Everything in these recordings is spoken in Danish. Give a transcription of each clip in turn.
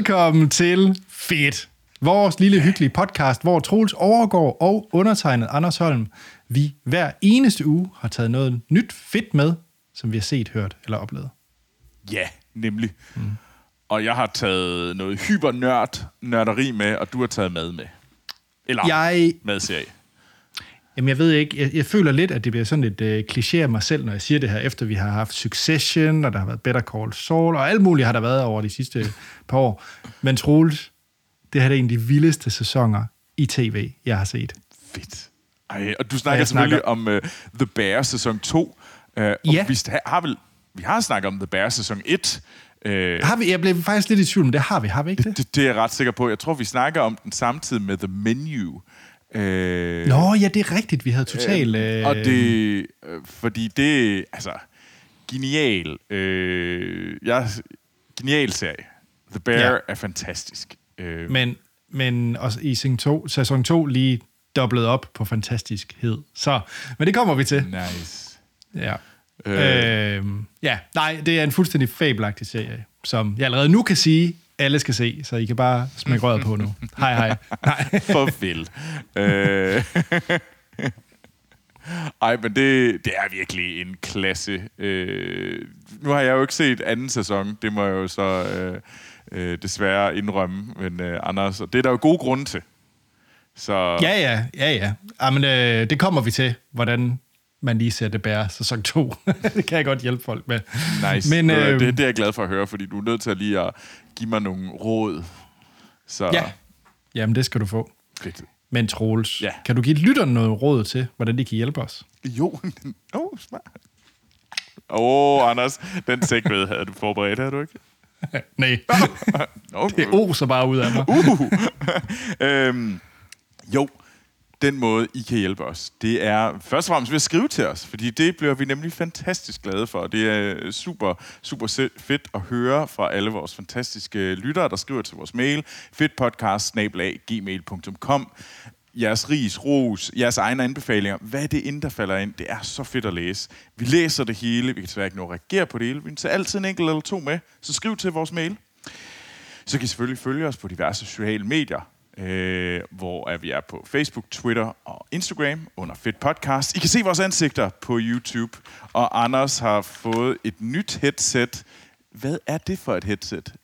Velkommen til Fedt. Vores lille hyggelige podcast, hvor Troels overgår og undertegnet Anders Holm, vi hver eneste uge har taget noget nyt fedt med, som vi har set, hørt eller oplevet. Ja, nemlig. Mm. Og jeg har taget noget hypernørd nørderi med, og du har taget mad med. Eller Jeg, madserie. Jamen jeg ved ikke, jeg, jeg føler lidt, at det bliver sådan lidt øh, kliché af mig selv, når jeg siger det her, efter vi har haft Succession, og der har været Better Call Saul, og alt muligt har der været over de sidste par år. Men Troels, det her er en af de vildeste sæsoner i tv, jeg har set. Fedt. Ej, og du snakker jeg selvfølgelig snakker- om uh, The Bear sæson 2. Uh, og Ja. vi sta- har vel, vi har snakket om The Bear sæson 1. Uh, Har vi, jeg blev faktisk lidt i tvivl, men det har vi, har vi ikke det? det, det er jeg ret sikker på. Jeg tror, vi snakker om den samtidig med The Menu. Uh, Nå, ja, det er rigtigt, vi havde totalt... Øh, Og det, øh, fordi det, altså, genial, øh, jeg, genial serie. The Bear Ja. er fantastisk. Øh, Men, men også i sæson 2, sæson 2 lige dobblet op på fantastiskhed. Så, men det kommer vi til. nice. Ja. Øh. Øhm, ja, nej, det er en fuldstændig fabelagtig serie, som jeg allerede nu kan sige, alle skal se, så I kan bare smække røret på nu. Hej, hej. Nej. For vildt. øh, ej, men det, det er virkelig en klasse. Øh, nu har jeg jo ikke set anden sæson, det må jeg jo så øh, øh, desværre indrømme, men øh, Anders, og det er der jo gode grunde til. Så Ja, ja, ja, ja. Jamen, øh, det kommer vi til, hvordan man lige ser det bære sæson 2. det kan jeg godt hjælpe folk med. Nice. Men, øh, det, det er jeg glad for at høre, fordi du er nødt til at lige at give mig nogle råd. Så Ja, jamen det skal du få. fedt. Men Troels, Ja. kan du give lytterne noget råd til, hvordan de kan hjælpe os? Jo, åh, oh, smart. Åh, oh, Anders, den segway havde du forberedt, havde du ikke? Nej, Nå, det oser bare ud af mig. uh. øhm, jo, den måde, I kan hjælpe os, det er først og fremmest ved at skrive til os, fordi det bliver vi nemlig fantastisk glade for. Det er øh, super, super fedt at høre fra alle vores fantastiske lyttere, der skriver til vores mail, fedtpodcast-gmail.com jeres ris, ros, jeres egne anbefalinger, hvad er det end, der falder ind? Det er så fedt at læse. Vi læser det hele, vi kan desværre ikke nå at reagere på det hele, vi tager altid en enkelt eller to med, så skriv til vores mail. Så kan I selvfølgelig følge os på diverse sociale medier, øh, hvor er vi er på Facebook, Twitter og Instagram under Fedt Podcast. I kan se vores ansigter på YouTube, og Anders har fået et nyt headset. Hvad er det for et headset,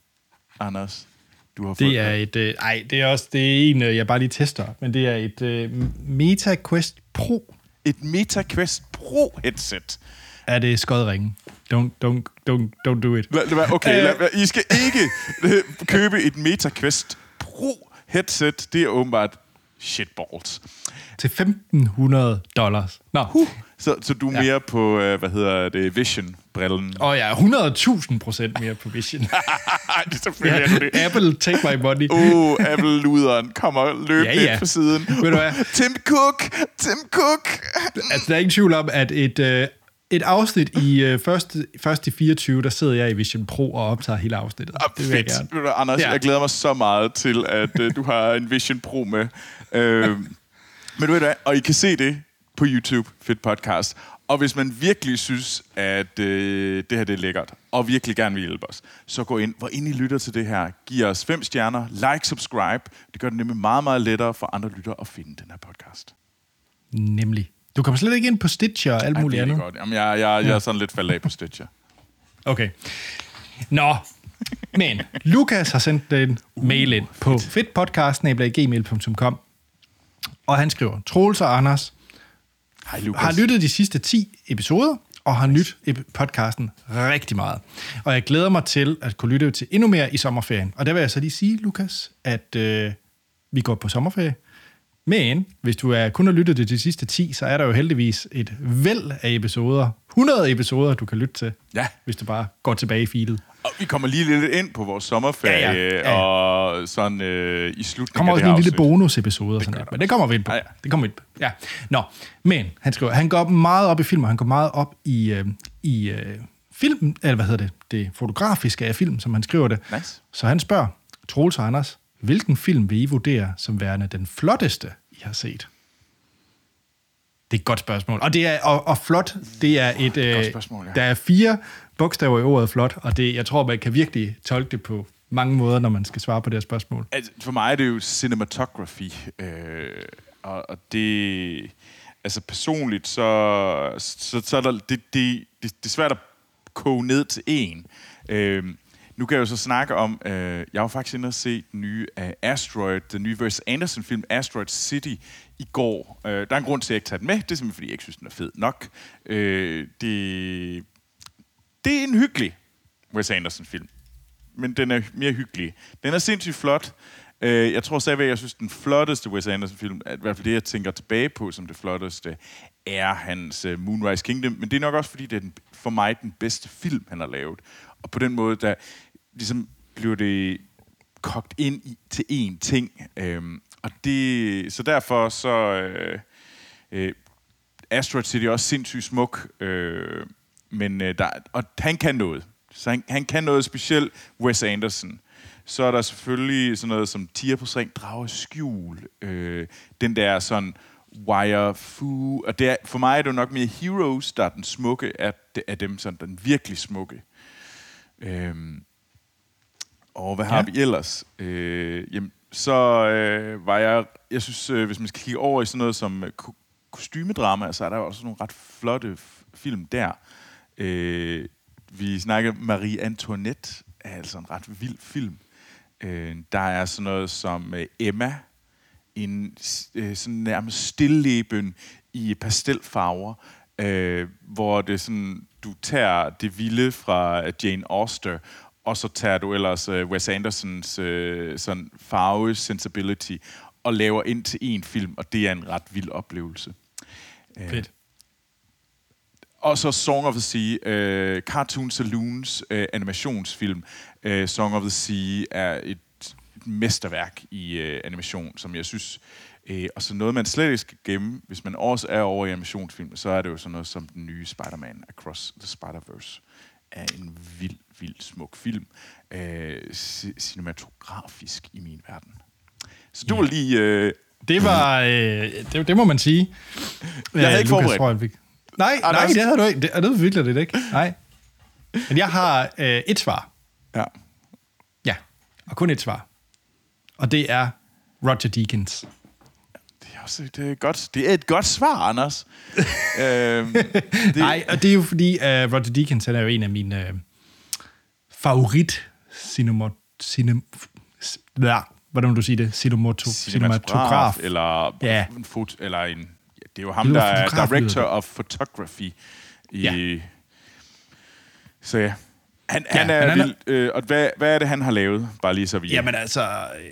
Anders? Du har fået Det er et, øh, ej, det er også det er en, øh, jeg bare lige tester, men det er et øh, Meta Quest Pro. et MetaQuest Pro headset. Er det skodringen? Don't, don't, don't, don't do it. Lad, okay, Øh. lad, I skal ikke øh, købe et MetaQuest Pro headset. Det er åbenbart shitballs. Til 1500 dollars. Nå, uh. Så, så du er Ja. mere på, øh, hvad hedder det, Vision-brillen. og ja, 100.000 procent mere på Vision. Det er selvfølgelig du det. Apple, take my money. Uh, Apple-luderen kommer løb Ja, ja, ja. ja. på siden. Ved du hvad? Tim Cook! Tim Cook! Altså, der er ingen tvivl om, at et, øh, et afsnit i øh, første, første 24, der sidder jeg i Vision Pro og optager hele afsnittet. Ah, det vil jeg fedt. gerne. Ved du, Anders, Ja. jeg glæder mig så meget til, at uh, du har en Vision Pro med. Uh, men du ved hvad, og I kan se det på YouTube, Fedt Podcast. Og hvis man virkelig synes, at øh, det her det er lækkert, og virkelig gerne vil hjælpe os, så gå ind, hvor ind I lytter til det her. Giv os fem stjerner, like, subscribe. Det gør det nemlig meget, meget lettere for andre lyttere at finde den her podcast. Nemlig. Du kommer slet ikke ind på Stitcher og alt Ej, muligt det andet. godt. Jamen, jeg, jeg, jeg er sådan lidt faldet af på Stitcher. Okay. Nå, men Lukas har sendt en mail ind på fedtpodcast.gmail.com og han skriver, Troels og Anders Hej, Lukas. har lyttet de sidste 10 episoder, og har nyt podcasten rigtig meget. Og jeg glæder mig til at kunne lytte til endnu mere i sommerferien. Og der vil jeg så lige sige, Lukas, at øh, vi går på sommerferie. Men hvis du er kun har lyttet til de sidste 10, så er der jo heldigvis et væld af episoder, 100 episoder, du kan lytte til, Ja. hvis du bare går tilbage i feedet. Og vi kommer lige lidt ind på vores sommerferie, Ja, ja, ja. og sådan øh, i slutningen kommer af også det en lille bonusepisode og sådan noget, men det kommer vi ind på. Ja, ja. Det kommer vi ind på. Ja. Nå, men han skriver, han går meget op i film, og han går meget op i, øh, i øh, film, eller hvad hedder det, det fotografiske af film, som han skriver det. Nice. Så han spørger, Troels og Anders, hvilken film vil I vurdere som værende den flotteste, I har set? Det er et godt spørgsmål. Og, det er, og, og flot, det er et... godt øh, spørgsmål, ja. Der er fire bogstaver i ordet flot, og det, jeg tror, man kan virkelig tolke det på mange måder, når man skal svare på det her spørgsmål. Altså, for mig er det jo cinematography, øh, og, og det... Altså personligt, så, så, så er der, det, det, det, det er svært at koge ned til en. Øh, nu kan jeg jo så snakke om, øh, jeg har faktisk inde og se den nye uh, Asteroid, den nye Wes Anderson-film Asteroid City i går. Øh, der er en grund til, at jeg ikke tager den med. Det er simpelthen, fordi jeg ikke synes, den er fed nok. Øh, det, det er en hyggelig Wes Anderson-film, men den er mere hyggelig. Den er sindssygt flot. Øh, jeg tror stadigvæk, jeg synes, den flotteste Wes Anderson-film, i hvert fald det, jeg tænker tilbage på som det flotteste, er hans uh, Moonrise Kingdom. Men det er nok også, fordi det er den, for mig den bedste film, han har lavet. Og på den måde, der ligesom bliver det kogt ind i, til én ting. Øhm, og det, så derfor så... Øh, øh, Asteroid City er også sindssygt smuk, øh, men øh, der, og han kan noget. Så han, han kan noget specielt, Wes Anderson. Så er der selvfølgelig sådan noget som Tiger på String, Drager Skjul, øh, den der sådan Wire Fu, og det er, for mig er det jo nok mere Heroes, der er den smukke af, af dem, sådan den virkelig smukke. Øh, og hvad har ja. vi ellers? Øh, jamen, så øh, var jeg... Jeg synes, øh, hvis man skal kigge over i sådan noget som øh, kostymedrama, så er der også nogle ret flotte film der. Øh, vi snakker Marie Antoinette, er altså en ret vild film. Øh, der er sådan noget som øh, Emma, en øh, sådan nærmest stilleben i pastelfarver, øh, hvor det sådan, du tager det vilde fra Jane Auster, og så tager du ellers uh, Wes Andersons uh, sådan farve sensibility og laver ind til en film, og det er en ret vild oplevelse. Fedt. Uh, og så Song of the Sea, uh, Cartoon Saloons uh, animationsfilm. Uh, Song of the Sea er et, mesterværk i uh, animation, som jeg synes... Uh, og så noget, man slet ikke skal gemme, hvis man også er over i animationsfilm, så er det jo sådan noget som den nye Spider-Man Across the Spider-Verse er en vild, vild smuk film. Øh, cinematografisk i min verden. Så du ja. var lige... Øh, det var... Øh, det, det må man sige. Jeg havde ikke forberedt. Tror, jeg. Nej, Anders. nej, det havde du ikke. Det, det virkelig det ikke. Nej. Men jeg har øh, et svar. Ja. Ja, og kun et svar. Og det er Roger Deakins det er, godt, det er et godt svar, Anders. øhm, det... Nej, og det er jo fordi, uh, Roger Deakins han er jo en af mine uh, favorit cinemat... Cinem, ja, hvordan vil du sige det? Cinemoto, cinematograf. Eller, ja. en fot, eller en... Ja, det er jo ham, der er director of photography i... Ja. Så ja, han, ja, han er han vild. Øh, og hvad, hvad er det, han har lavet? Bare lige så vi... Jamen altså,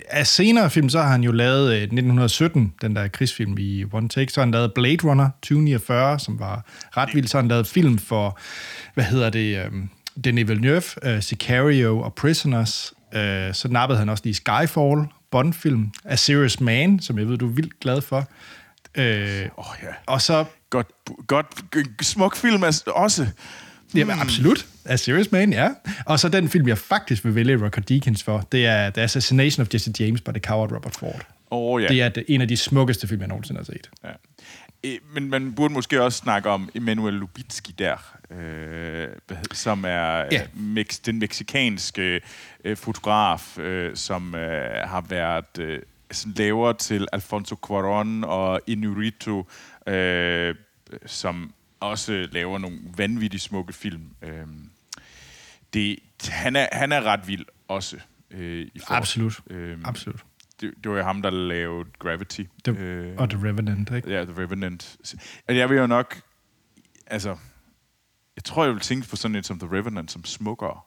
af senere film, så har han jo lavet øh, 1917, den der krigsfilm i One Take. Så har han lavet Blade Runner 2049, som var ret vild. Så har han lavet film for, hvad hedder det, øh, Denis Villeneuve, øh, Sicario og Prisoners. Øh, så nappede han også lige Skyfall, Bond-film. A Serious Man, som jeg ved, du er vildt glad for. Øh, oh, ja. Og så... Godt, godt, smuk film også. Jamen, absolut. A Serious Man, ja. Og så den film, jeg faktisk vil vælge Roger Deakins for, det er The Assassination of Jesse James by the Coward Robert Ford. Oh, ja. Det er en af de smukkeste film, jeg nogensinde har set. Ja. Men man burde måske også snakke om Emanuel Lubitski der, øh, som er ja. mex, den meksikanske øh, fotograf, øh, som øh, har været øh, laver til Alfonso Cuarón og Inurito, øh, som også laver nogle vanvittigt smukke film. Øh, det, han, er, han er ret vild også. Øh, i forhold. Absolut. Øh, Absolut. Det, det var jo ham, der lavede Gravity. The, øh, og The Revenant, ikke? Ja, The Revenant. Altså, jeg vil jo nok... Altså, jeg tror, jeg vil tænke på sådan et som The Revenant som smukkere,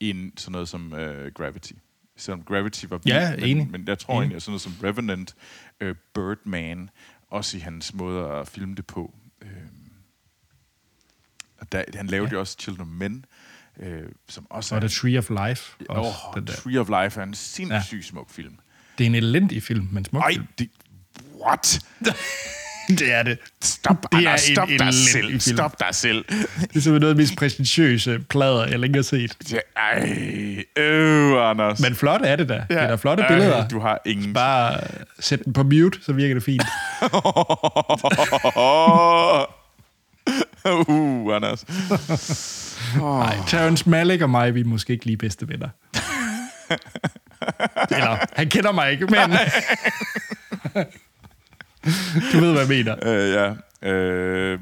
end sådan noget som uh, Gravity. Selvom Gravity var vildt, ja, enig. men, men jeg tror enig. egentlig, at sådan noget som Revenant, uh, Birdman, også i hans måde at filme det på. Uh, og der, han lavede ja. jo også Children of Men, øh, som også og er... The Tree of Life. Også, oh, den der. Tree of Life er en sindssygt ja. smuk film. Det er en elendig film, men smuk Ej, film. Det, what? det er det. Stop, det Anna, er stop en, dig selv. Film. Stop dig selv. Det er simpelthen noget af de mest præsentiøse plader, jeg længe har set. Ja, ej, øh, Anders. Men flot er det da. Ja. Det er da flotte øh, billeder. Du har ingen... Bare sæt den på mute, så virker det fint. uh, Anders. Nej, Terrence Malick og mig, vi er måske ikke lige bedste venner. Eller, han kender mig ikke, men... du ved, hvad jeg mener. Øh, ja. Øh,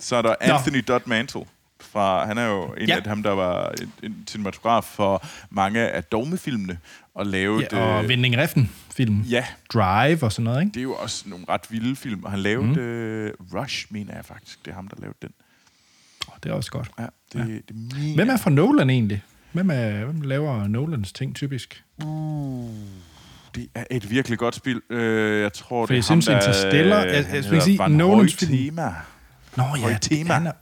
så er der Anthony Dodd Mantle. Fra, han er jo en Ja. af dem, der var en, en cinematograf for mange af dogmefilmene, og lavede... Ja, og øh, Vending Refn film. ja, Drive og sådan noget, ikke? det er jo også nogle ret vilde film. Og han lavede mm. øh, Rush, mener jeg faktisk. Det er ham, der lavede den. Oh, det er også godt. Ja, det, ja. det er mega. Hvem er fra Nolan egentlig? Hvem, er, hvem laver Nolans ting typisk? Det er et virkelig godt spil. Øh, jeg tror, For det er jeg ham, synes, der, Interstellar- øh, jeg- jeg han skulle sige, hedder Van Nolans film- Tema. Nå ja, tema. Han er,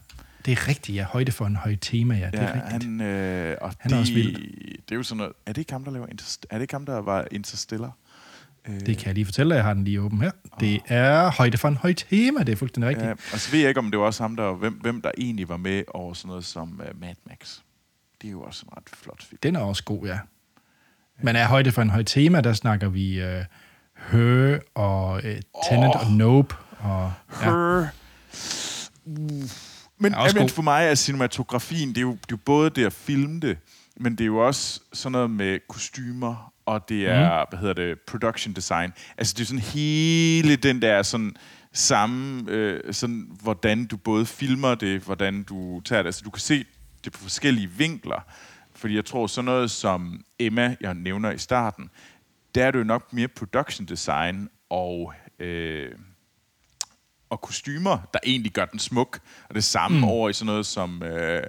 det er rigtigt, ja. Højde for en høj tema, ja. Det er Ja, rigtigt. han, øh, og Han er det, også vild. Det er jo sådan noget... Er det ikke ham, der laver Interst- Er det ikke ham, der var Interstellar? Øh, Det kan jeg lige fortælle dig. Jeg har den lige åben her. Det er højde for en høj tema. Det er fuldstændig rigtigt. Ja, og så ved jeg ikke, om det var også ham, der, hvem, hvem der egentlig var med over sådan noget som uh, Mad Max. Det er jo også en ret flot film. Den er også god, ja. Men er højde for en høj tema, der snakker vi uh, Her og uh, Tenet Åh. og Nope. Og, ja. Her. Men, også men for mig er cinematografien, det er, jo, det er jo både det at filme det, men det er jo også sådan noget med kostymer, og det er, mm. hvad hedder det, production design. Altså det er sådan hele den der sådan samme, øh, sådan, hvordan du både filmer det, hvordan du tager det. Altså du kan se det på forskellige vinkler. Fordi jeg tror, sådan noget som Emma, jeg nævner i starten, der er det jo nok mere production design og... Øh, og kostymer, der egentlig gør den smuk. Og det samme mm. over i sådan noget som øh,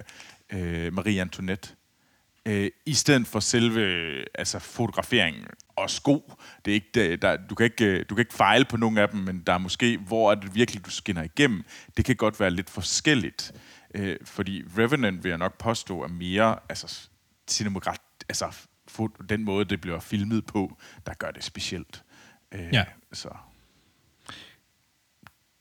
øh, Marie Antoinette. Øh, I stedet for selve altså fotograferingen og sko. Det er ikke, der, du, kan ikke, du kan ikke fejle på nogen af dem, men der er måske, hvor er det virkelig, du skinner igennem. Det kan godt være lidt forskelligt. Øh, fordi Revenant vil jeg nok påstå er mere altså, cinematograf, altså den måde, det bliver filmet på, der gør det specielt. Øh, Ja. Så.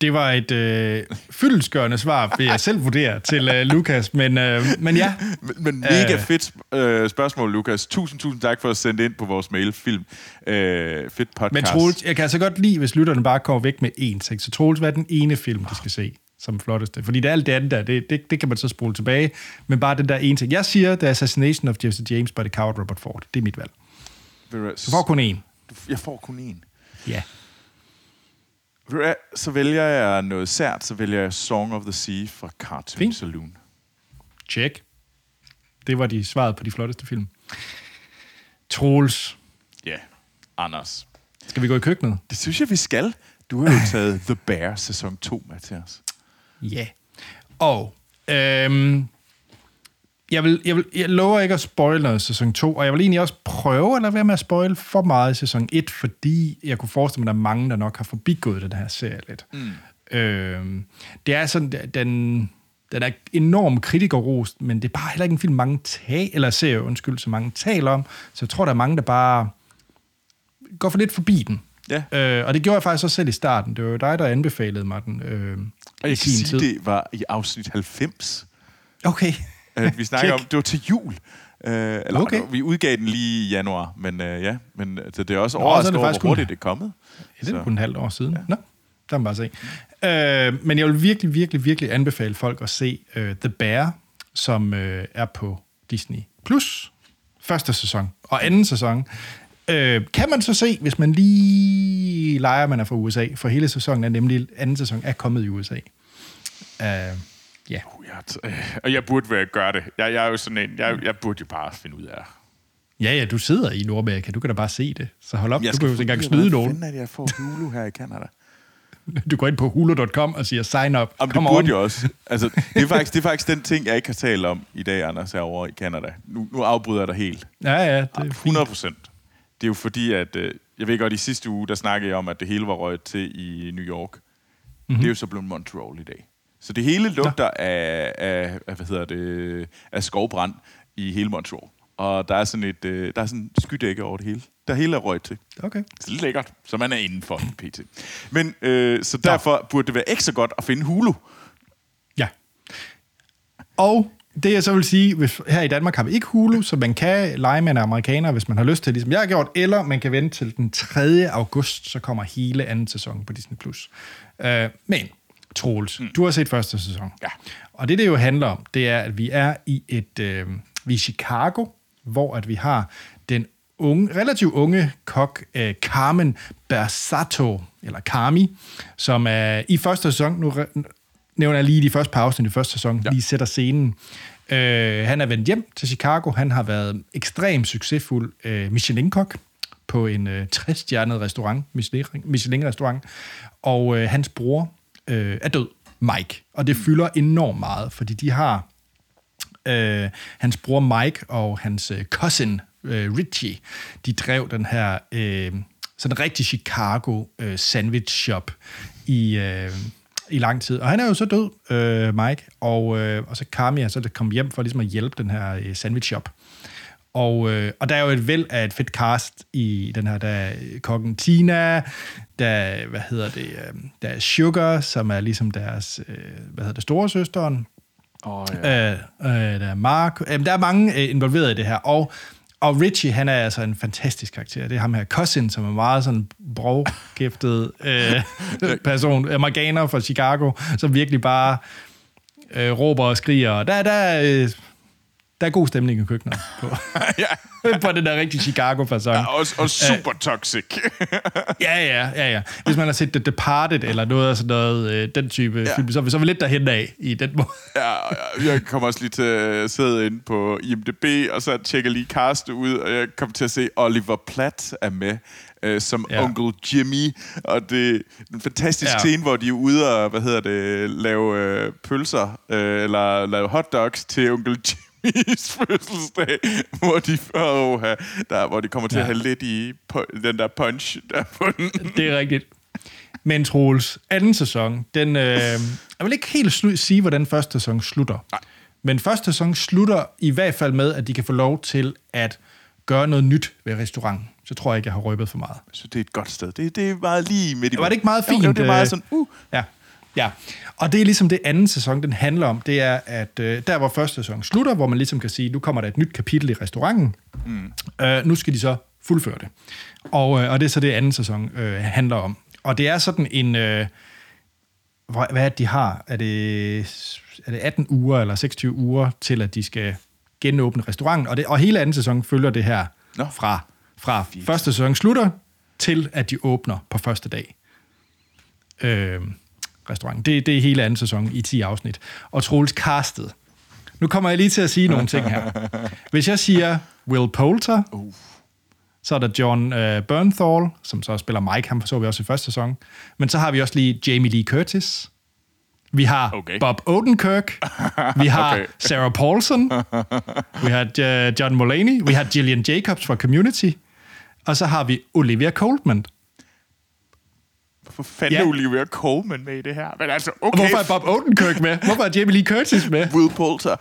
Det var et øh, fyldensgørende svar, vil jeg selv vurdere, til øh, Lukas. Men, øh, men ja, Men, men mega Øh. fedt øh, spørgsmål, Lukas. Tusind, tusind tak for at sende ind på vores mail. Film. Øh, fedt podcast. men Troels, jeg kan altså godt lide, hvis lytterne bare kommer væk med én ting. Så Troels, hvad er den ene film, de skal se som flotteste? Fordi det er alt det andet der, det, det, det kan man så spole tilbage. Men bare den der ene ting. Jeg siger, The Assassination of Jesse James by the Coward Robert Ford. Det er mit valg. Du får kun én. Jeg får kun én. Ja. Så vælger jeg noget sært, så vælger jeg Song of the Sea fra Cartoon Fint. Saloon. Check. Det var de svaret på de flotteste film. Troels, Ja, Anders. skal vi gå i køkkenet? Det synes jeg, vi skal. Du har jo taget The Bear sæson 2 med til os. Ja. Og øhm, jeg, vil, jeg, vil, jeg lover ikke at spoil noget i sæson 2, og jeg vil egentlig også prøve at lade være med at spoil for meget i sæson 1, fordi jeg kunne forestille mig, at der er mange, der nok har forbigået den her serie lidt. Mm. Øhm, det er sådan, den, den er enormt kritikerrost, men det er bare heller ikke en film, mange tag, eller serie, undskyld, så mange taler om, så jeg tror, der er mange, der bare går for lidt forbi den. Ja. Øh, og det gjorde jeg faktisk også selv i starten. Det var jo dig, der anbefalede mig den øh, Og i jeg kan sin sige, tid. det var i afsnit 90. Okay. At vi snakker om, det var til jul. Øh, eller Okay. vi udgav den lige i januar, men øh, ja, men altså, det er også Nå, så er overraskende hvor hurtigt det er kommet. Ja, det er Så- kun et halvt år siden. Ja. Nå, der man bare se. Øh, men jeg vil virkelig, virkelig, virkelig anbefale folk at se uh, The Bear, som øh, er på Disney+. Plus første sæson og anden sæson. Øh, kan man så se, hvis man lige leger, man er fra USA, for hele sæsonen er nemlig, anden sæson er kommet i USA. Øh, ja. Uh, jeg, t- øh, og jeg burde være gøre det. Jeg, jeg er jo sådan en, jeg, jeg burde jo bare finde ud af. ja, ja, du sidder i Nordamerika, du kan da bare se det. Så hold op, Jeg du behøver ikke engang snyde nogen. Hvordan er det, jeg får Hulu her i Canada? Du går ind på hulu.com og siger sign up. Det Come burde on. jo også. Altså, det, er faktisk, det er faktisk den ting, jeg ikke har talt om i dag, Anders, herovre i Canada. Nu, nu afbryder jeg dig helt. Ja, ja, det er fint. 100 procent. Det er jo fordi, at... Øh, jeg ved godt, i sidste uge, der snakkede jeg om, at det hele var røget til i New York. Mhm. Mm-hmm. Det er jo så blevet Montreal i dag. Så det hele lugter af, af, af, hvad hedder det, af skovbrand i hele Montreal. Og der er sådan et øh, der er sådan skydække over det hele. Der hele er røget til. Okay. Så det er lækkert, så man er indenfor PT. Men øh, så derfor burde det være ekstra godt at finde Hulu. Ja. Og det jeg så vil sige, hvis, her i Danmark har vi ikke Hulu, så man kan lege med en amerikaner, hvis man har lyst til, ligesom jeg har gjort, eller man kan vente til den 3. august, så kommer hele anden sæson på Disney+. Plus. Uh, men, Troels, mm. du har set første sæson. Ja. Og det, det jo handler om, det er, at vi er i et, øh, vi er i Chicago, hvor at vi har den unge, relativt unge kok, øh, Carmen Bersato, eller Carmi, som er i første sæson, nu nævner jeg lige de første par afsnit i første sæson, ja. lige sætter scenen. Øh, han er vendt hjem til Chicago. Han har været ekstremt succesfuld øh, Michelin-kok på en øh, 60-stjernet restaurant, Michelin-restaurant. Og øh, hans bror øh, er død, Mike. Og det fylder enormt meget, fordi de har øh, hans bror Mike og hans øh, cousin øh, Richie, de drev den her øh, sådan rigtig Chicago øh, sandwich shop i, øh, i lang tid. Og han er jo så død, øh, Mike, og, øh, og så Carmi er så det kom hjem for ligesom at hjælpe den her øh, sandwich shop. Og, øh, og der er jo et væld af et fedt cast i den her. Der er kokken Tina, der er, hvad hedder det, øh, der er Sugar, som er ligesom deres, øh, hvad hedder det, store søsteren. Oh, ja. øh, øh, der er Mark. Øh, der er mange øh, involveret i det her. Og og Richie, han er altså en fantastisk karakter. Det er ham her, Cousin, som er meget sådan brogkæftet øh, person. Morgana fra Chicago, som virkelig bare øh, råber og skriger. Der, der, øh, der er god stemning i køkkenet på, ja. på den der rigtig Chicago-fasong. Ja, og, og super toxic. ja, ja, ja, ja. Hvis man har set The Departed eller noget af sådan noget, øh, den type ja. film, så, så er vi lidt derhen af i den måde. ja, jeg kommer også lige til at sidde ind på IMDb, og så tjekker lige cast ud, og jeg kom til at se, Oliver Platt er med øh, som ja. onkel Jimmy, og det er en fantastisk ja. scene, hvor de er ude og, hvad hedder det, lave øh, pølser, øh, eller lave hotdogs til onkel Jimmys fødselsdag, hvor de, oh, der, hvor de kommer til ja. at have lidt i den der punch der på den. Det er rigtigt. Men Troels, anden sæson, den, øh, jeg vil ikke helt slu- sige, hvordan første sæson slutter. Nej. Men første sæson slutter i hvert fald med, at de kan få lov til at gøre noget nyt ved restauranten. Så tror jeg ikke, jeg har røbet for meget. Så det er et godt sted. Det, det er meget lige midt i... Var det ikke meget fint? Jo, det er meget sådan, uh. Ja. Ja, og det er ligesom det anden sæson, den handler om. Det er, at øh, der hvor første sæson slutter, hvor man ligesom kan sige, nu kommer der et nyt kapitel i restauranten. Mm. Øh, nu skal de så fuldføre det. Og, øh, og det er så det anden sæson øh, handler om. Og det er sådan en... Øh, hvad er det, de har? Er det, er det 18 uger eller 26 uger til, at de skal genåbne restauranten? Og, det, og hele anden sæson følger det her Nå. fra, fra første sæson slutter til, at de åbner på første dag. Øh, restaurant. Det, det er hele anden sæson i 10 afsnit. Og Troels castet. Nu kommer jeg lige til at sige nogle ting her. Hvis jeg siger Will Poulter, uh. så er der John uh, Bernthal, som så spiller Mike, ham så vi også i første sæson. Men så har vi også lige Jamie Lee Curtis. Vi har okay. Bob Odenkirk. Vi har okay. Sarah Paulson. Vi har uh, John Mulaney. Vi har Gillian Jacobs fra Community. Og så har vi Olivia Colman, Hvorfor fanden ja. er Olivia Colman med i det her? Men altså, okay. Og hvorfor er Bob Odenkirk med? Hvorfor er Jamie Lee Curtis med? Will Poulter.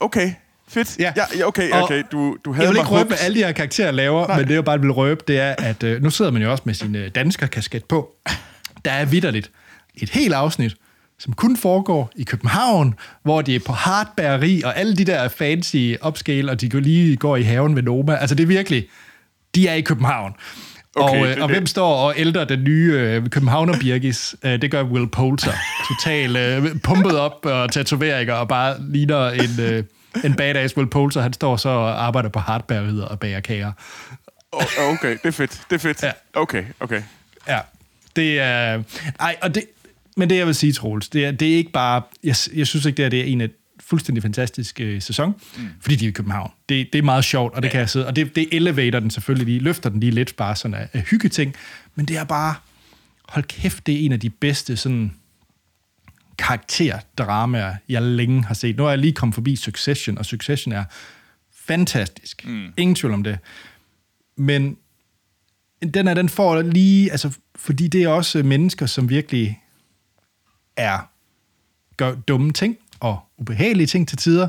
Okay, fedt. Ja. ja okay, okay. Du, du havde jeg vil ikke røbe, hvad alle de her karakterer laver, Nej. men det, jeg bare vil røbe, det er, at øh, nu sidder man jo også med sin øh, dansker kasket på. Der er vidderligt et helt afsnit, som kun foregår i København, hvor de er på hardbæreri, og alle de der fancy upscale, og de lige går i haven ved Noma. Altså det er virkelig, de er i København. Okay, og, øh, og hvem står og ældrer den nye øh, Københavner Birgis? Øh, det gør Will Poulter. Total øh, pumpet op og tatoveringer og bare ligner en, øh, en badass Will Poulter. Han står så og arbejder på hardbærerider og bager kager. Okay, det er fedt. Det er fedt. Ja. Okay, okay. Ja, det er... Ej, og det, men det jeg vil sige, Troels, det er, det er ikke bare... Jeg, jeg synes ikke, det er, det er en af fuldstændig fantastisk øh, sæson, mm. fordi de er i København. Det, det er meget sjovt, og det ja. kan jeg sidde, og det, det elevator den selvfølgelig lige, løfter den lige lidt bare sådan af, af hyggeting, men det er bare, hold kæft, det er en af de bedste sådan karakterdramaer, jeg længe har set. Nu er jeg lige kommet forbi Succession, og Succession er fantastisk. Mm. Ingen tvivl om det. Men den er, den får lige, altså, fordi det er også mennesker, som virkelig er, gør dumme ting, og ubehagelige ting til tider,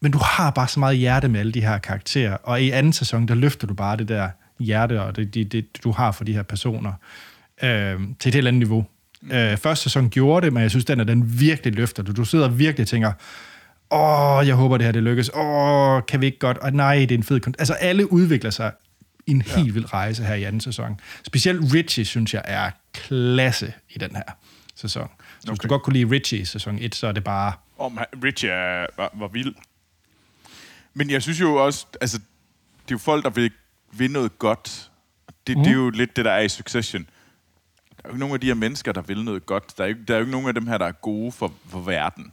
men du har bare så meget hjerte med alle de her karakterer, og i anden sæson, der løfter du bare det der hjerte, og det, det, det du har for de her personer, øh, til et helt andet niveau. Øh, første sæson gjorde det, men jeg synes, den er den virkelig løfter. Du, du sidder og virkelig tænker, åh, jeg håber, det her det lykkes. Åh, kan vi ikke godt? Og nej, det er en fed... Kont-. Altså, alle udvikler sig i en helt ja. vild rejse her i anden sæson. Specielt Richie, synes jeg, er klasse i den her sæson. Så okay. hvis du godt kunne lide Richie i sæson 1, så er det bare om Richie er, var, var vild. Men jeg synes jo også, altså, det er jo folk, der vil, vil noget godt. Det, mm. det er jo lidt det, der er i Succession. Der er jo ikke nogen af de her mennesker, der vil noget godt. Der er jo, der er jo ikke nogen af dem her, der er gode for, for verden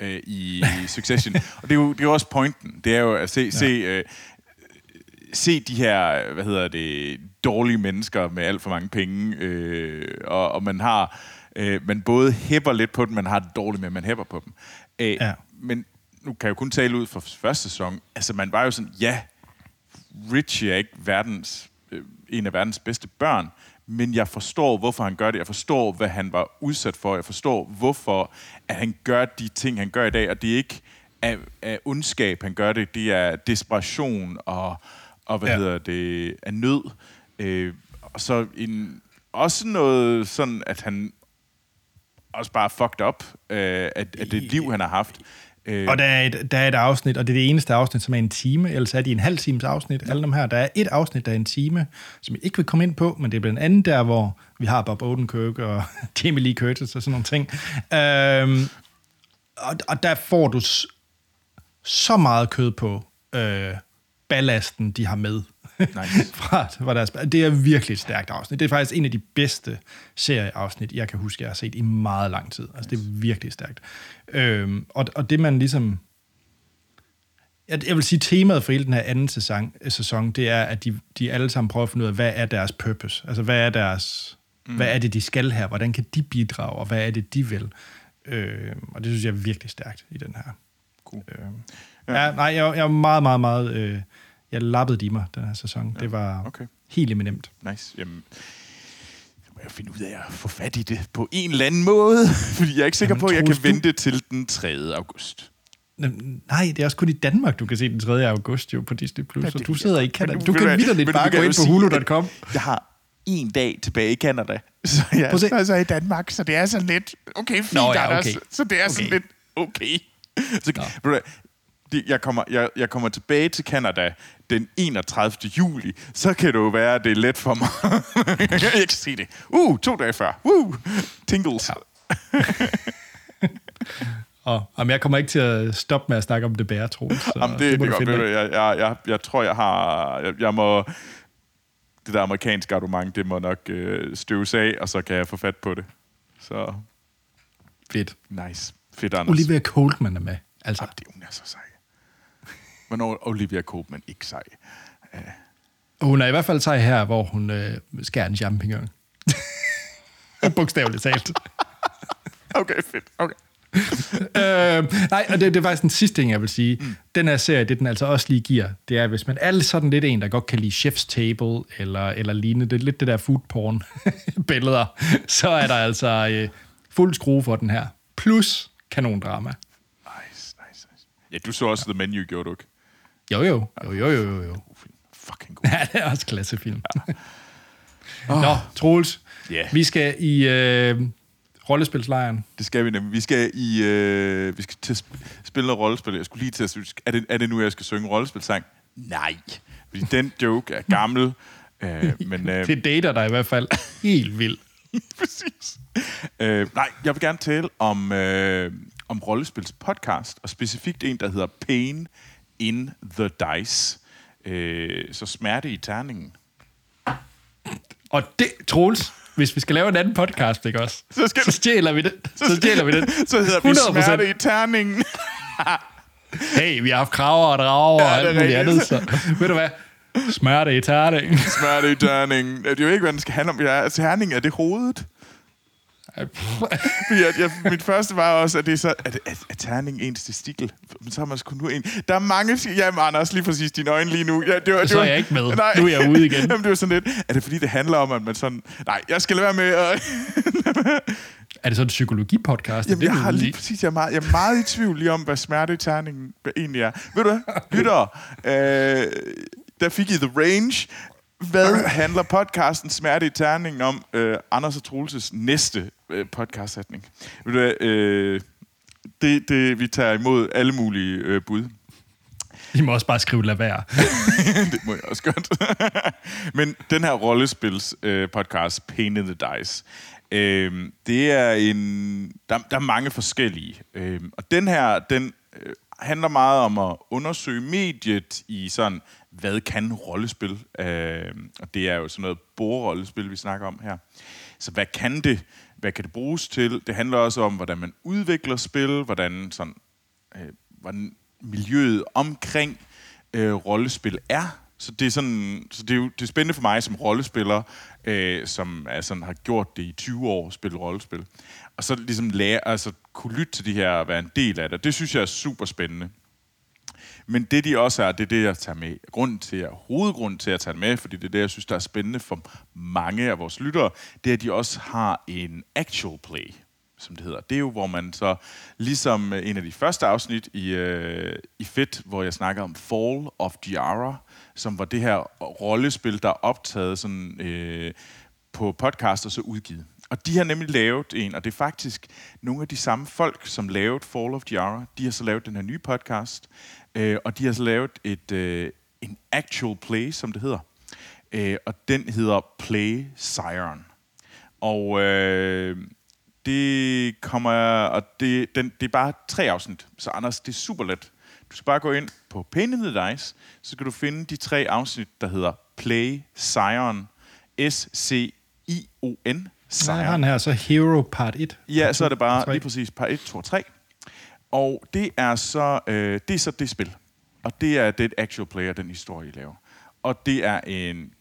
øh, i, i Succession. Og det er, jo, det er jo også pointen. Det er jo at se, ja. se, øh, se de her, hvad hedder det, dårlige mennesker med alt for mange penge, øh, og, og man har, øh, man både hæpper lidt på dem, man har det dårligt med, at man hæpper på dem. Øh, ja. Men nu kan jeg jo kun tale ud fra første sæson. Altså, man var jo sådan, ja, Richie er ikke verdens, øh, en af verdens bedste børn, men jeg forstår, hvorfor han gør det. Jeg forstår, hvad han var udsat for. Jeg forstår, hvorfor at han gør de ting, han gør i dag. Og det er ikke af, af ondskab, han gør det. Det er desperation og, og hvad ja. hedder det, af nød. Øh, og så en, også noget sådan, at han også bare fucked up øh, af, af det liv, han har haft. Øh. Og der er, et, der er et afsnit, og det er det eneste afsnit, som er en time, ellers er de en halv times afsnit, ja. alle dem her. Der er et afsnit, der er en time, som jeg ikke vil komme ind på, men det er blandt andet der, hvor vi har Bob Odenkirk og Jamie Lee Curtis og sådan nogle ting. Øhm, og, og der får du så meget kød på øh, ballasten, de har med Nice. fra, fra deres, det er virkelig et stærkt afsnit. Det er faktisk en af de bedste serieafsnit, jeg kan huske, jeg har set i meget lang tid. Altså, nice. det er virkelig stærkt. Øhm, og, og det man ligesom... Jeg, jeg vil sige, temaet for hele den her anden sæson, sæson det er, at de, de alle sammen prøver at finde ud af, hvad er deres purpose? Altså, hvad er deres... Mm. Hvad er det, de skal her? Hvordan kan de bidrage? Og hvad er det, de vil? Øh, og det synes jeg er virkelig stærkt i den her. Cool. Øh, ja. ja, nej, jeg, jeg er meget, meget, meget... Øh, jeg lappede de mig den her sæson. Ja, det var okay. helt eminent. Nice. Jamen, så må jeg finde ud af at få fat i det på en eller anden måde, fordi jeg er ikke sikker Jamen, på, at jeg kan du... vente til den 3. august. Nej, det er også kun i Danmark, du kan se den 3. august jo på Disney+. Plus, ja, så du sidder i Canada. Du, du kan vidderligt bare gå ind på hulu.com. Jeg har en dag tilbage i Canada, så jeg er så altså i Danmark, så det er sådan lidt, okay, fint, Nå, ja, okay. så det er okay. sådan lidt, okay. Så, jeg kommer, jeg, jeg kommer tilbage til Canada den 31. juli, så kan det jo være, at det er let for mig. jeg kan ikke se det. Uh, to dage før. Uh, tingles. Ja. og, jamen, jeg kommer ikke til at stoppe med at snakke om det bære, tro. Jamen, det, det, det godt. Jeg, jeg, jeg, jeg tror, jeg har... Jeg, jeg må... Det der amerikanske argument, det må nok øh, støves af, og så kan jeg få fat på det. Så... Fedt. Nice. Fedt, Anders. Olivia Colman er med. Altså. Jamen, det, hun er så sej. Hvornår Olivia Colman ikke sej? Uh. Hun er i hvert fald sej her, hvor hun øh, skærer en champignon. Bogstaveligt talt. okay, fedt. Okay. øh, nej, og det, det er faktisk den sidste ting, jeg vil sige. Mm. Den her serie, det den altså også lige giver, det er, hvis man er sådan lidt en, der godt kan lide Chef's Table, eller, eller lignende, det er lidt det der food porn billeder, så er der altså øh, fuld skrue for den her. Plus kanondrama. Nice, nice, nice. Ja, du så også ja. The Menu, gjorde du ikke? Jo, jo. Jo, jo, jo, jo. jo. Fucking god. Ja, det er også klassefilm. Ja. oh. Nå, Troels. Yeah. Vi skal i øh, rollespilslejren. Det skal vi nemlig. Vi skal i øh, vi skal til at spille noget rollespil. Jeg skulle lige til at synes, er det, er det nu, jeg skal synge rollespilsang? Nej. Fordi den joke er gammel. øh, men, øh, det dater dig i hvert fald helt vildt. Præcis. Øh, nej, jeg vil gerne tale om, øh, om rollespils podcast, og specifikt en, der hedder Pain in the dice. Øh, så smerte i terningen. Og det, Troels, hvis vi skal lave en anden podcast, ikke også? Så, skal så stjæler vi det. Så, stjæler vi det. Så hedder 100%. vi smerte i terningen. hey, vi har haft kraver og drager ja, og alt muligt andet, så ved du hvad? Smerte i terningen. smerte i terningen. Det er jo ikke, hvad den skal handle om. Ja, terning, er det hovedet? At jeg, mit første var også, at det er så, at, at, at terning ens testikel. Men så har man sgu nu en. Der er mange... Jamen, Anders, lige præcis dine øjne lige nu. Ja, det var, det så er jeg ikke med. Nej. Nu er jeg ude igen. Jamen, det var sådan lidt... Er det fordi, det handler om, at man sådan... Nej, jeg skal lade være med at... er det så en psykologipodcast? Jamen, det, jeg har lige præcis... Jeg er, meget, jeg er meget i tvivl lige om, hvad smerte terningen egentlig er. Ved du hvad? Lytter, øh, der fik I The Range. Hvad handler podcasten Smerte i Terningen om? Øh, Anders og Troelses næste øh, podcast-sætning. Ved du hvad, øh, det, det, vi tager imod alle mulige øh, bud. I må også bare skrive lad være. det må jeg også godt. Men den her rollespils øh, podcast, Pain in the Dice, øh, det er en... Der, der er mange forskellige. Øh, og den her, den øh, handler meget om at undersøge mediet i sådan, hvad kan rollespil? Øh, og det er jo sådan noget bordrollespil, vi snakker om her. Så hvad kan det? Hvad kan det bruges til? Det handler også om, hvordan man udvikler spil, hvordan, sådan, øh, hvordan miljøet omkring øh, rollespil er. Så det er sådan, så det er jo det er spændende for mig som rollespiller, øh, som er sådan, har gjort det i 20 år, spillet rollespil. Og så ligesom lære, altså kunne lytte til de her og være en del af det. Det synes jeg er super spændende. Men det de også er, det er det, jeg tager med. Grunden til, at, hovedgrunden til at tage det med, fordi det er det, jeg synes, der er spændende for mange af vores lyttere, det er, at de også har en actual play, som det hedder. Det er jo, hvor man så, ligesom øh, en af de første afsnit i, øh, i Fit, hvor jeg snakker om Fall of Giara, som var det her rollespil, der er optaget sådan, øh, på podcast og så udgivet. Og de har nemlig lavet en, og det er faktisk nogle af de samme folk, som lavede Fall of Jara. de har så lavet den her nye podcast, øh, og de har så lavet et, øh, en actual play, som det hedder. Øh, og den hedder Play Siren. Og øh, det kommer, og det, den, det er bare tre afsnit, så Anders, det er super let. Du skal bare gå ind på Painted Dice, så skal du finde de tre afsnit, der hedder Play Siren, S-C-I-O-N, Siren. Ja, han her så Hero Part 1. Ja, så er det bare lige præcis Part 1, 2 og 3. Og det er så øh, det, er så det spil. Og det er det actual player, den historie, I laver. Og det er en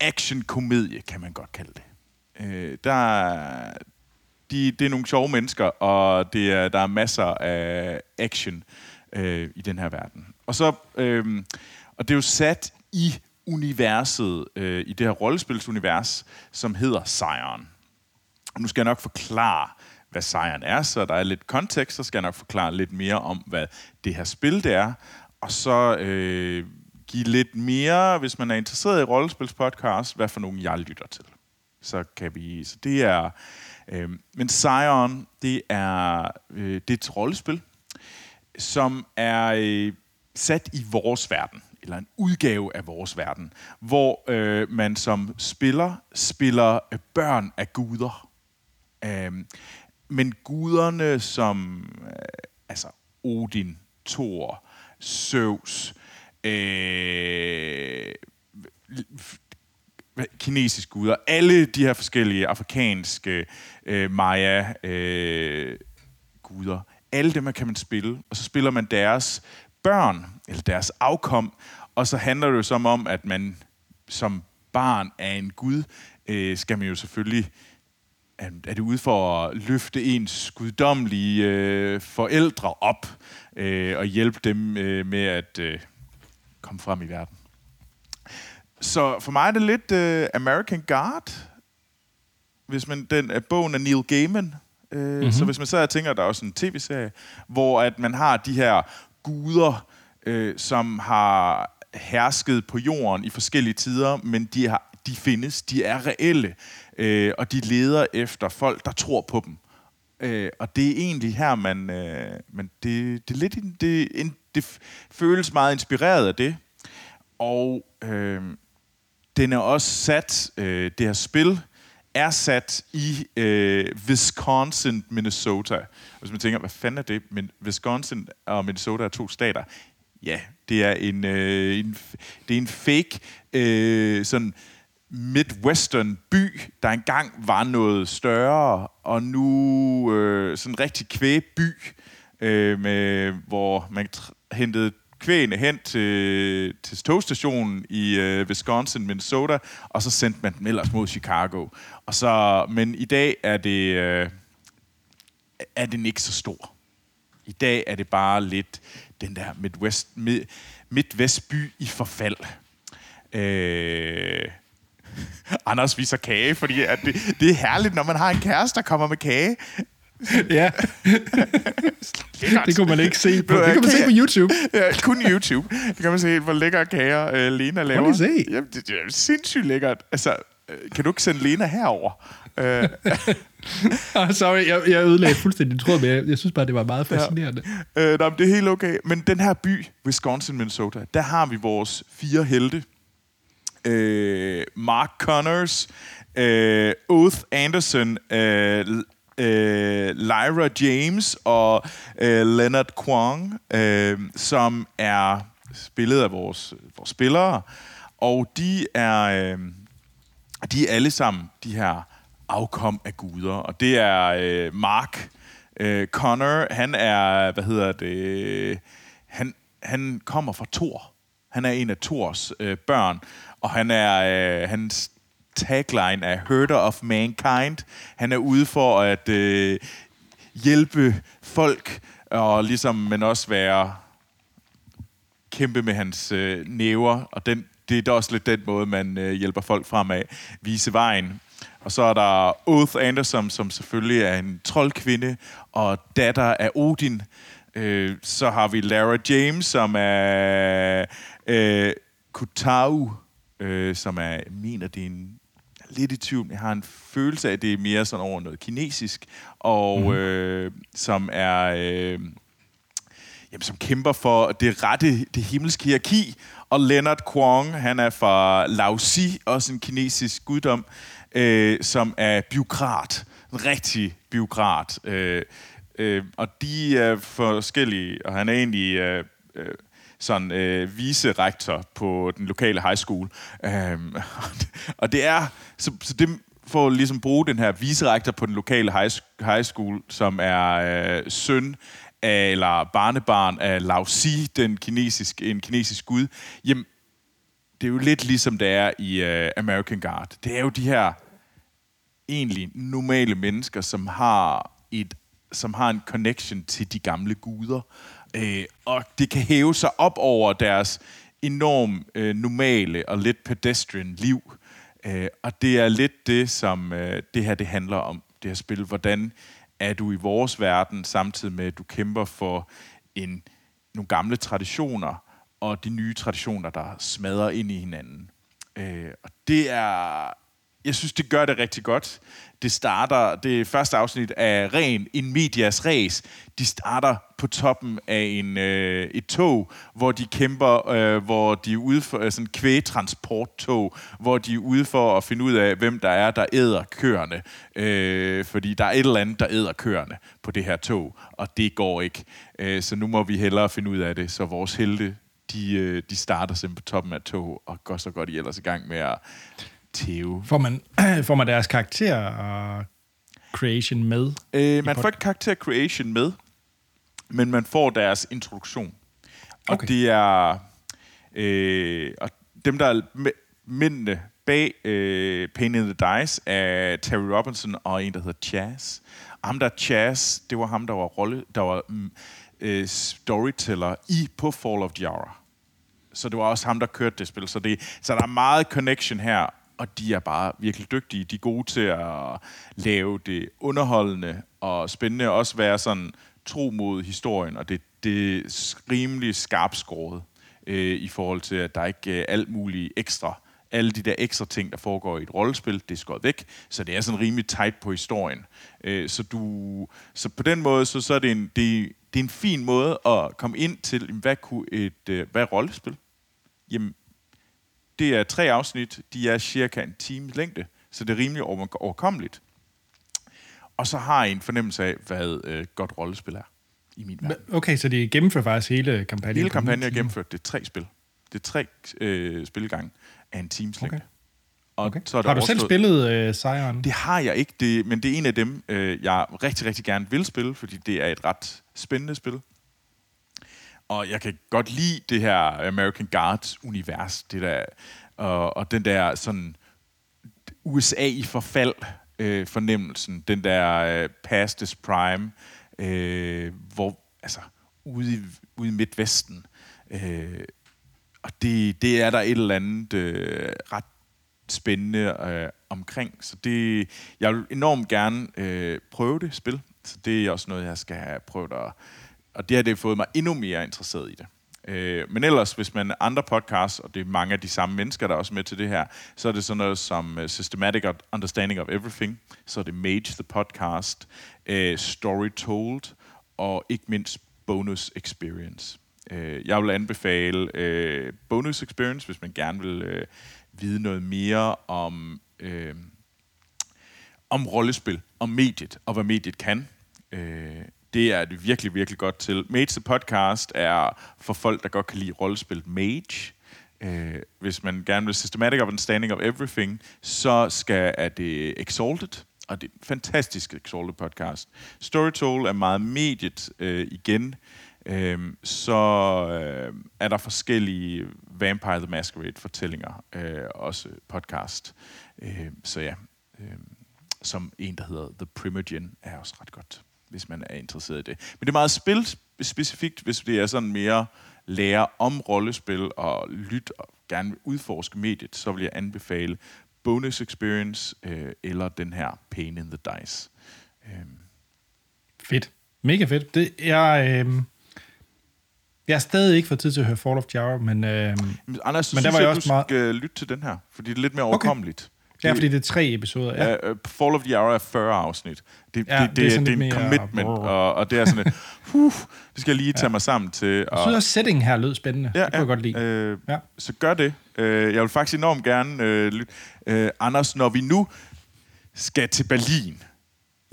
action-komedie, kan man godt kalde det. Øh, der, de, det er nogle sjove mennesker, og det er, der er masser af action øh, i den her verden. Og så øh, og det er jo sat i universet, øh, i det her rollespilsunivers, som hedder Sejren. Nu skal jeg nok forklare, hvad Sejren er, så der er lidt kontekst, så skal jeg nok forklare lidt mere om, hvad det her spil det er, og så øh, give lidt mere, hvis man er interesseret i rollespilspodcast, hvad for nogen jeg lytter til. Så kan vi, så det er, øh, men Sion, det er, øh, det er et rollespil, som er øh, sat i vores verden, eller en udgave af vores verden, hvor øh, man som spiller spiller øh, børn af guder. Øh, men guderne som øh, altså Odin, Thor, Zeus, øh, kinesiske guder, alle de her forskellige afrikanske øh, maya øh, guder, alle dem kan man spille, og så spiller man deres børn, eller deres afkom, og så handler det jo som om, at man som barn af en gud, øh, skal man jo selvfølgelig er det ude for at løfte ens guddommelige øh, forældre op øh, og hjælpe dem øh, med at øh, komme frem i verden. Så for mig er det lidt øh, American Guard, hvis man den er bogen af Neil Gaiman. Øh, mm-hmm. Så hvis man så tænker, der er også en tv-serie, hvor at man har de her guder, øh, som har hersket på jorden i forskellige tider, men de, har, de findes, de er reelle, øh, og de leder efter folk, der tror på dem. Øh, og det er egentlig her, man, øh, man det, det, er lidt, det, en, det føles meget inspireret af det. Og øh, den er også sat, øh, det her spil, er sat i øh, Wisconsin, Minnesota. Hvis man tænker, hvad fanden er det? Men Wisconsin og Minnesota er to stater. Ja, det er en, øh, en, det er en fake øh, sådan midwestern by, der engang var noget større, og nu øh, sådan en rigtig kvægby, øh, med, hvor man hentede kvæne hen til, til togstationen i øh, Wisconsin, Minnesota, og så sendte man dem ellers mod Chicago. Og så, men i dag er det, øh, er den ikke så stor. I dag er det bare lidt den der Midwest, mid, Midwestby i forfald. Øh, Anders viser kage, fordi at det, det er herligt, når man har en kæreste, der kommer med kage. ja. det kunne man ikke se på. Det kan man se på YouTube. ja, kun YouTube. Det kan man se, hvor lækker kager uh, Lena laver. Prøv se. Jamen, det, det er sindssygt lækkert. Altså, øh, kan du ikke sende Lena herover? Uh. Sorry, jeg, jeg ødelagde fuldstændig tråd, men jeg, jeg synes bare, det var meget fascinerende. Ja. Uh, nej, det er helt okay. Men den her by, Wisconsin, Minnesota, der har vi vores fire helte. Uh, Mark Connors, uh, Oath Anderson, uh, øh, Lyra James og øh, Leonard Kwong, øh, som er spillet af vores, vores spillere, og de er, øh, de er alle sammen de her afkom af guder, og det er øh, Mark øh, Connor, han er, hvad hedder det, han, han kommer fra Thor. Han er en af Thors øh, børn, og han er, øh, hans tagline er Herder of Mankind. Han er ude for at øh, hjælpe folk, og ligesom, men også være kæmpe med hans øh, næver, og den, det er da også lidt den måde, man øh, hjælper folk fremad, vise vejen. Og så er der Oath Anderson, som selvfølgelig er en troldkvinde og datter af Odin. Øh, så har vi Lara James, som er øh, Kutau, øh, som er, mener, det er en lidt i tvivl. Jeg har en følelse af, at det er mere sådan over noget kinesisk, og mm. øh, som er... Øh, jamen, som kæmper for det rette, det himmelske hierarki. Og Leonard Kwong, han er fra Laosi, også en kinesisk guddom, øh, som er biokrat. En rigtig biokrat. Øh, øh, og de er forskellige, og han er egentlig... Øh, øh, sådan øh, viserektor på den lokale high school. Øhm, og det er, så, så det for at ligesom bruge den her viserektor på den lokale high, high school, som er øh, søn af, eller barnebarn af Lao Tzu, den kinesisk, en kinesisk gud, jamen, det er jo lidt ligesom det er i øh, American Guard. Det er jo de her egentlig normale mennesker, som har et som har en connection til de gamle guder. Øh, og det kan hæve sig op over deres enormt øh, normale og lidt pedestrian liv. Øh, og det er lidt det, som øh, det her det handler om, det her spil. Hvordan er du i vores verden, samtidig med, at du kæmper for en, nogle gamle traditioner, og de nye traditioner, der smadrer ind i hinanden. Øh, og det er... Jeg synes, det gør det rigtig godt det starter, det første afsnit af ren in medias Race, De starter på toppen af en, øh, et tog, hvor de kæmper, øh, hvor de er ude for øh, sådan kvægtransporttog, hvor de er ude for at finde ud af, hvem der er, der æder køerne. Øh, fordi der er et eller andet, der æder køerne på det her tog, og det går ikke. Øh, så nu må vi hellere finde ud af det, så vores helte, de, øh, de starter simpelthen på toppen af tog, og går så godt i ellers i gang med at Theo. Får man, får man deres karakter og creation med? Øh, man får ikke karakter creation med, men man får deres introduktion. Og okay. det er... Øh, og dem, der er mændene bag øh, Pain in the Dice, er Terry Robinson og en, der hedder Chaz. Og ham der Chaz, det var ham, der var, rolle, der var mm, øh, storyteller i på Fall of Jara. Så det var også ham, der kørte det spil. Så, det, så der er meget connection her, og de er bare virkelig dygtige. De er gode til at lave det underholdende og spændende, og også være sådan tro mod historien, og det, det er rimelig skarpskåret øh, i forhold til, at der ikke er alt muligt ekstra. Alle de der ekstra ting, der foregår i et rollespil, det er skåret væk, så det er sådan rimelig tight på historien. Øh, så, du, så på den måde, så, så er det en, det, det er en fin måde at komme ind til, hvad kunne et øh, hvad er rollespil? Jamen, det er tre afsnit, de er cirka en time længde, så det er rimelig overkommeligt. Og så har jeg en fornemmelse af, hvad øh, godt rollespil er i min verden. Okay, så det gennemfører faktisk hele kampagnen? Hele kampagnen er gennemført. Det er tre spil. Det er tre øh, spilgang af en times længde. Okay. Og okay. så er har du selv spillet øh, Sejren? Det har jeg ikke, det, men det er en af dem, øh, jeg rigtig, rigtig gerne vil spille, fordi det er et ret spændende spil. Og jeg kan godt lide det her American Guards-univers, det der, og, og den der sådan USA i forfald øh, fornemmelsen, den der øh, past is prime, øh, hvor, altså, ude i, ude i Midtvesten. Øh, og det, det er der et eller andet øh, ret spændende øh, omkring. Så det, jeg vil enormt gerne øh, prøve det spil. Så det er også noget, jeg skal have prøvet at og det har det fået mig endnu mere interesseret i det. Øh, men ellers, hvis man andre podcasts, og det er mange af de samme mennesker, der er også med til det her, så er det sådan noget som uh, Systematic Understanding of Everything, så er det Mage the Podcast, uh, Story Told, og ikke mindst Bonus Experience. Uh, jeg vil anbefale uh, Bonus Experience, hvis man gerne vil uh, vide noget mere om... Uh, om rollespil, om mediet, og hvad mediet kan. Uh, det er det virkelig, virkelig godt til. Mage the Podcast er for folk, der godt kan lide rollespil Mage. Øh, hvis man gerne vil Systematic Understanding of Everything, så skal, er det Exalted, og det er en fantastisk Exalted podcast. Storytol er meget mediet øh, igen. Øh, så øh, er der forskellige Vampire the Masquerade-fortællinger, øh, også podcast. Øh, så ja, øh, som en, der hedder The Primogen, er også ret godt, hvis man er interesseret i det. Men det er meget spilspecifikt, hvis det er sådan mere lære om rollespil og lyt og gerne udforske mediet, så vil jeg anbefale Bonus Experience øh, eller den her Pain in the Dice. Øh. Fedt. Mega fedt. Det, jeg, øh, jeg har stadig ikke fået tid til at høre Fall of Java, men, øh, Men Anders, men der var jeg også du meget... skal lytte til den her, fordi det er lidt mere overkommeligt. Okay. Ja, fordi det er tre episoder. Ja. Uh, Fall of the Hour er 40 afsnit. Det, ja, det, det, det, er, det er en mere, commitment, og, og det er sådan et, huh, det skal jeg lige tage ja. mig sammen til. Og, jeg synes også, setting her lød spændende. Ja, det kunne ja, jeg godt lide. Øh, ja. Så gør det. Uh, jeg vil faktisk enormt gerne lytte. Uh, Anders, når vi nu skal til Berlin,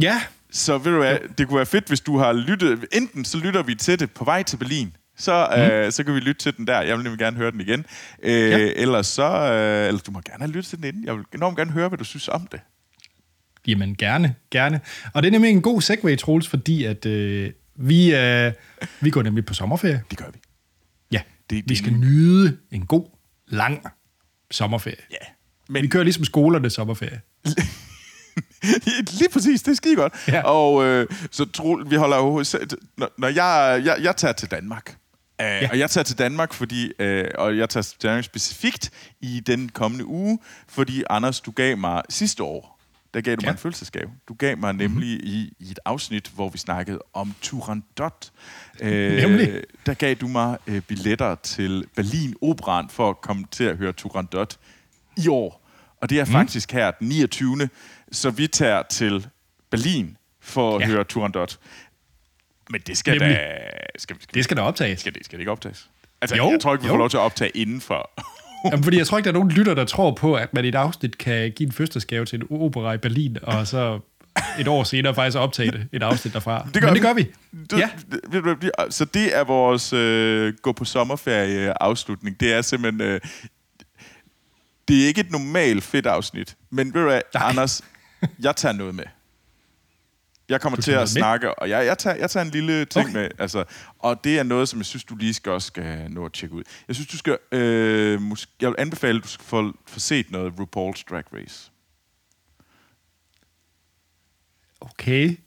Ja. Så ved du hvad, det kunne være fedt, hvis du har lyttet. Enten så lytter vi til det på vej til Berlin, så, mm. øh, så kan vi lytte til den der. Jeg vil nemlig gerne høre den igen. Øh, ja. Ellers så... Øh, eller du må gerne have lyttet til den inden. Jeg vil enormt gerne høre, hvad du synes om det. Jamen, gerne, gerne. Og det er nemlig en god segue, Troels, fordi at øh, vi, øh, vi går nemlig på sommerferie. Det gør vi. Ja, det, det vi skal nyde en god, lang sommerferie. Ja. Men... Vi kører ligesom skolerne sommerferie. Lige præcis, det er skide godt. Ja. Og øh, så tro, vi holder jo... Når, når jeg, jeg, jeg tager til Danmark, øh, ja. og jeg tager til Danmark, fordi, øh, og jeg tager til Danmark specifikt i den kommende uge, fordi Anders, du gav mig sidste år, der gav du ja. mig en følelsesgave. Du gav mig nemlig mm-hmm. i, i et afsnit, hvor vi snakkede om Turandot. Øh, nemlig? Der gav du mig øh, billetter til Berlin Operan for at komme til at høre Turandot i år. Og det er mm. faktisk her den 29 så vi tager til Berlin for at ja. høre Turandot. Men det skal Nemlig. da... Skal, skal, det skal da optages. Skal det, skal det ikke optages? Altså, jo, jeg tror ikke, vi jo. får lov til at optage indenfor. Jamen, fordi jeg tror ikke, der er nogen lytter, der tror på, at man i et afsnit kan give en fødselsgave til en opera i Berlin, og så et år senere faktisk optage det, et afsnit derfra. Det gør Men det gør vi. vi. ja. Så det er vores øh, gå på sommerferie afslutning. Det er simpelthen... Øh, det er ikke et normalt fedt afsnit, men ved du hvad. Anders, jeg tager noget med. Jeg kommer til at snakke, og jeg, jeg, tager, jeg tager en lille ting okay. med, altså, og det er noget, som jeg synes, du lige skal også skal nå at tjekke ud. Jeg synes, du skal, øh, måske, jeg vil anbefale, at du skal få, få set noget RuPaul's Drag Race. Okay.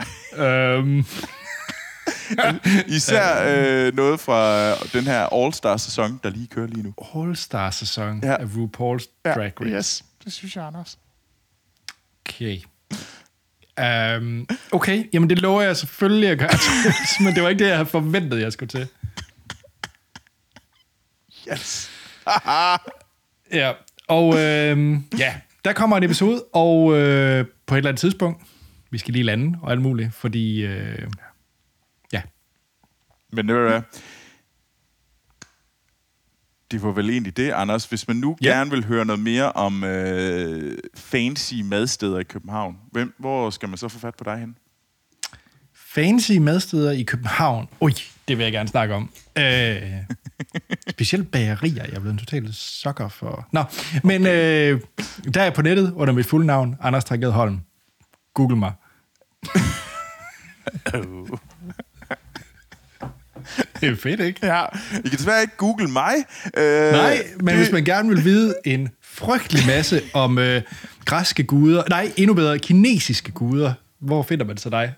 um. Især øh, noget fra den her All-Star-sæson, der lige kører lige nu. All-Star-sæson ja. af RuPaul's Drag Race. Ja, yes, det synes jeg, Anders. Okay. Um, okay, jamen det lover jeg selvfølgelig at gøre, men det var ikke det, jeg havde forventet, jeg skulle til. Yes. ja, og øhm, ja, der kommer en episode, og øh, på et eller andet tidspunkt, vi skal lige lande og alt muligt, fordi øh, ja. Men det var det var vel egentlig det, Anders. Hvis man nu ja. gerne vil høre noget mere om øh, fancy madsteder i København, hvem, hvor skal man så få fat på dig hen? Fancy madsteder i København? Ui, det vil jeg gerne snakke om. Øh, specielt bagerier. Jeg er blevet totalt sokker for... Nå, men øh, der er jeg på nettet under mit fulde navn, Anders Trækgade Holm. Google mig. Det er fedt, ikke? Ja. I kan desværre ikke google mig. Øh, Nej, men det... hvis man gerne vil vide en frygtelig masse om øh, græske guder, nej, endnu bedre, kinesiske guder, hvor finder man så dig?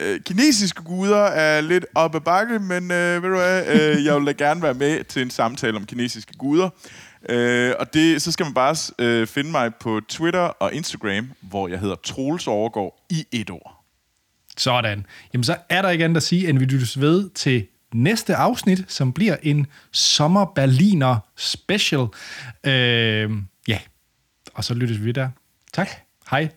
Øh, kinesiske guder er lidt op ad bakke, men øh, ved du hvad, øh, jeg vil da gerne være med til en samtale om kinesiske guder. Øh, og det, så skal man bare øh, finde mig på Twitter og Instagram, hvor jeg hedder Troels Overgaard i et ord. Sådan. Jamen, så er der ikke andet at sige, end vi lyttes ved til næste afsnit, som bliver en Sommer Berliner special. Øh, ja, og så lyttes vi der. Tak. Hej.